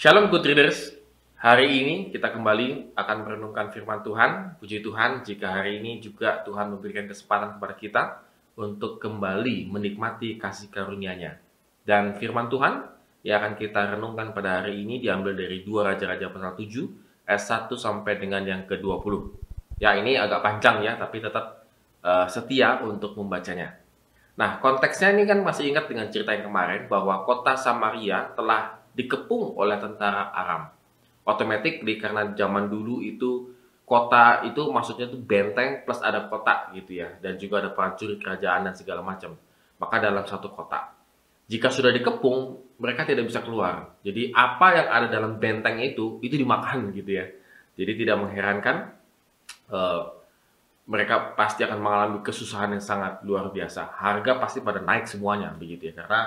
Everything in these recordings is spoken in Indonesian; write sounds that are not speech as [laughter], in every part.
Shalom good readers. Hari ini kita kembali akan merenungkan firman Tuhan. Puji Tuhan jika hari ini juga Tuhan memberikan kesempatan kepada kita untuk kembali menikmati kasih karunia-Nya. Dan firman Tuhan yang akan kita renungkan pada hari ini diambil dari 2 Raja-Raja pasal 7 ayat 1 sampai dengan yang ke-20. Ya, ini agak panjang ya, tapi tetap uh, setia untuk membacanya. Nah, konteksnya ini kan masih ingat dengan cerita yang kemarin bahwa kota Samaria telah dikepung oleh tentara Aram. Otomatis karena zaman dulu itu kota itu maksudnya itu benteng plus ada kota gitu ya dan juga ada prajurit kerajaan dan segala macam. Maka dalam satu kota. Jika sudah dikepung, mereka tidak bisa keluar. Jadi apa yang ada dalam benteng itu itu dimakan gitu ya. Jadi tidak mengherankan uh, mereka pasti akan mengalami kesusahan yang sangat luar biasa. Harga pasti pada naik semuanya begitu ya karena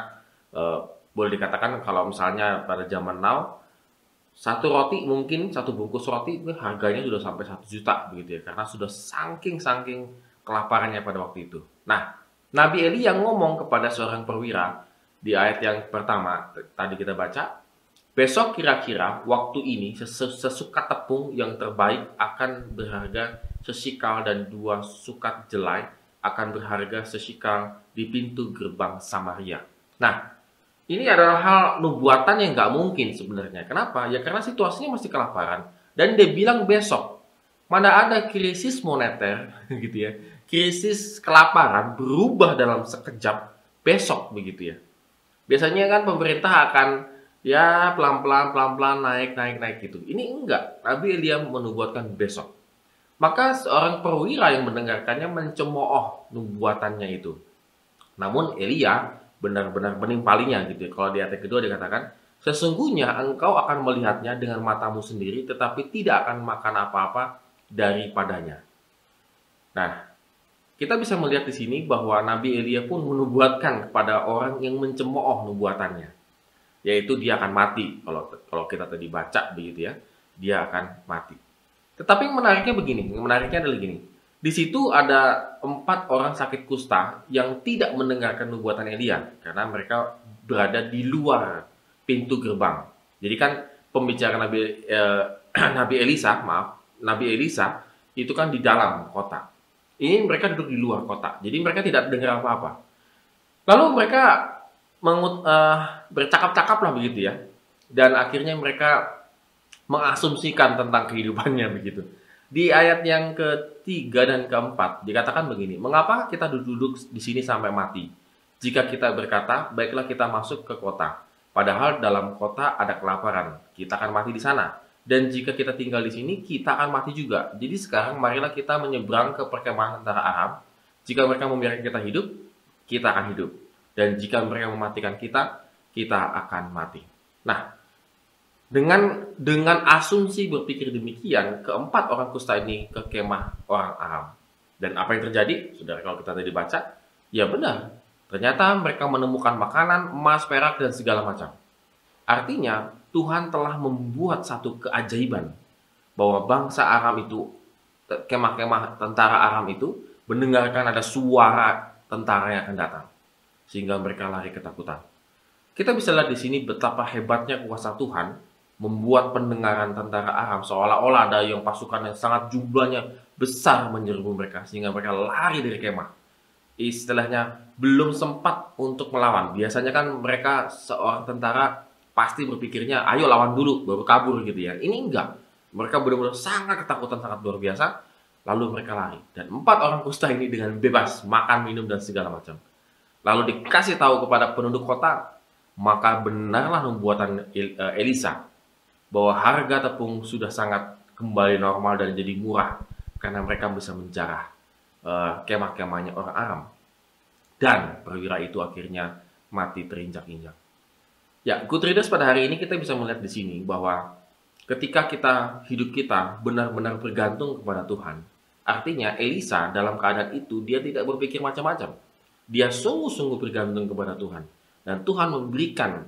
uh, boleh dikatakan kalau misalnya pada zaman now satu roti mungkin satu bungkus roti harganya sudah sampai satu juta begitu ya karena sudah saking saking kelaparannya pada waktu itu. Nah, Nabi Eli yang ngomong kepada seorang perwira di ayat yang pertama tadi kita baca, besok kira-kira waktu ini sesukat tepung yang terbaik akan berharga sesikal dan dua sukat jelai akan berharga sesikal di pintu gerbang Samaria. Nah, ini adalah hal nubuatan yang nggak mungkin sebenarnya. Kenapa? Ya karena situasinya masih kelaparan. Dan dia bilang besok. Mana ada krisis moneter [laughs] gitu ya. Krisis kelaparan berubah dalam sekejap besok begitu ya. Biasanya kan pemerintah akan ya pelan-pelan pelan-pelan naik naik naik gitu. Ini enggak. Nabi Elia menubuatkan besok. Maka seorang perwira yang mendengarkannya mencemooh nubuatannya itu. Namun Elia benar-benar menimpalinya gitu ya. Kalau di ayat kedua dikatakan, sesungguhnya engkau akan melihatnya dengan matamu sendiri tetapi tidak akan makan apa-apa daripadanya. Nah, kita bisa melihat di sini bahwa Nabi Elia pun menubuatkan kepada orang yang mencemooh nubuatannya. Yaitu dia akan mati. Kalau kalau kita tadi baca begitu ya, dia akan mati. Tetapi yang menariknya begini, yang menariknya adalah gini. Di situ ada empat orang sakit kusta yang tidak mendengarkan nubuatan Elia karena mereka berada di luar pintu gerbang. Jadi kan pembicaraan Nabi eh, [clears throat] Nabi Elisa, maaf, Nabi Elisa itu kan di dalam kota. Ini mereka duduk di luar kota. Jadi mereka tidak dengar apa-apa. Lalu mereka mengut, uh, bercakap-cakap lah begitu ya. Dan akhirnya mereka mengasumsikan tentang kehidupannya begitu. Di ayat yang ketiga dan keempat dikatakan begini, mengapa kita duduk di sini sampai mati? Jika kita berkata, baiklah kita masuk ke kota. Padahal dalam kota ada kelaparan, kita akan mati di sana. Dan jika kita tinggal di sini, kita akan mati juga. Jadi sekarang marilah kita menyeberang ke perkemahan antara Aram. Jika mereka membiarkan kita hidup, kita akan hidup. Dan jika mereka mematikan kita, kita akan mati. Nah, dengan dengan asumsi berpikir demikian, keempat orang kusta ini ke kemah orang Aram. Dan apa yang terjadi? Saudara kalau kita tadi baca, ya benar. Ternyata mereka menemukan makanan, emas, perak, dan segala macam. Artinya, Tuhan telah membuat satu keajaiban bahwa bangsa Aram itu, kemah-kemah tentara Aram itu, mendengarkan ada suara tentara yang akan datang. Sehingga mereka lari ketakutan. Kita bisa lihat di sini betapa hebatnya kuasa Tuhan membuat pendengaran tentara Aram seolah-olah ada yang pasukan yang sangat jumlahnya besar menyerbu mereka sehingga mereka lari dari kemah. Istilahnya belum sempat untuk melawan. Biasanya kan mereka seorang tentara pasti berpikirnya ayo lawan dulu baru kabur gitu ya. Ini enggak. Mereka benar-benar sangat ketakutan sangat luar biasa lalu mereka lari. Dan empat orang kusta ini dengan bebas makan, minum dan segala macam. Lalu dikasih tahu kepada penduduk kota, maka benarlah nubuatan eh, Elisa bahwa harga tepung sudah sangat kembali normal dan jadi murah karena mereka bisa menjarah uh, kemah-kemahnya orang Aram. Dan perwira itu akhirnya mati terinjak-injak. Ya, good pada hari ini kita bisa melihat di sini bahwa ketika kita hidup kita benar-benar bergantung kepada Tuhan, artinya Elisa dalam keadaan itu dia tidak berpikir macam-macam. Dia sungguh-sungguh bergantung kepada Tuhan. Dan Tuhan memberikan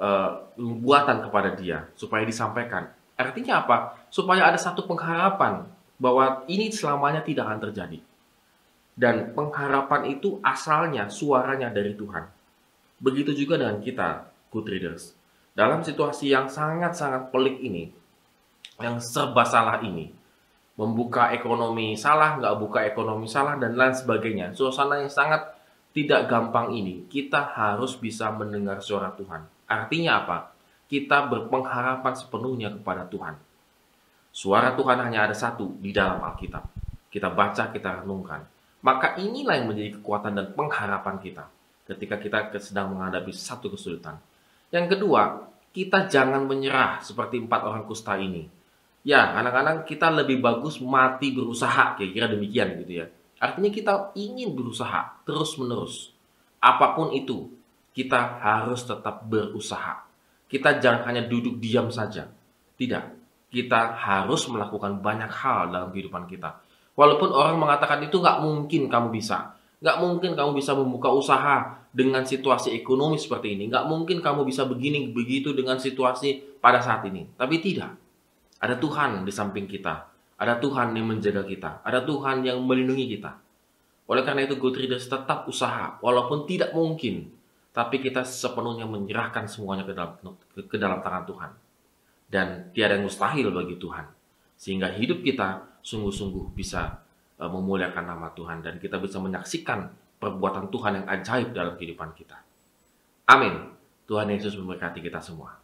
uh, buatan kepada dia supaya disampaikan. Artinya apa? Supaya ada satu pengharapan bahwa ini selamanya tidak akan terjadi. Dan pengharapan itu asalnya suaranya dari Tuhan. Begitu juga dengan kita, good readers. dalam situasi yang sangat-sangat pelik ini, yang serba salah ini, membuka ekonomi salah, nggak buka ekonomi salah, dan lain sebagainya. Suasana yang sangat tidak gampang ini, kita harus bisa mendengar suara Tuhan. Artinya apa? Kita berpengharapan sepenuhnya kepada Tuhan. Suara Tuhan hanya ada satu di dalam Alkitab. Kita baca, kita renungkan. Maka inilah yang menjadi kekuatan dan pengharapan kita ketika kita sedang menghadapi satu kesulitan. Yang kedua, kita jangan menyerah seperti empat orang kusta ini Ya, kadang-kadang kita lebih bagus mati berusaha, kira-kira demikian gitu ya. Artinya kita ingin berusaha terus-menerus. Apa pun itu, kita harus tetap berusaha. Kita jangan hanya duduk diam saja. Tidak, kita harus melakukan banyak hal dalam kehidupan kita. Walaupun orang mengatakan itu nggak mungkin kamu bisa. Nggak mungkin kamu bisa membuka usaha dengan situasi ekonomi seperti ini. Nggak mungkin kamu bisa begini begitu dengan situasi pada saat ini. Tapi tidak ada Tuhan di samping kita. Ada Tuhan yang menjaga kita. Ada Tuhan yang melindungi kita. Oleh karena itu, good readers tetap usaha, walaupun tidak mungkin. Tapi kita sepenuhnya menyerahkan semuanya ke dalam, ke, dalam tangan Tuhan. Dan tiada yang mustahil bagi Tuhan. Sehingga hidup kita sungguh-sungguh bisa uh, memuliakan nama Tuhan. Dan kita bisa menyaksikan perbuatan Tuhan yang ajaib dalam kehidupan kita. Amin. Tuhan Yesus memberkati kita semua.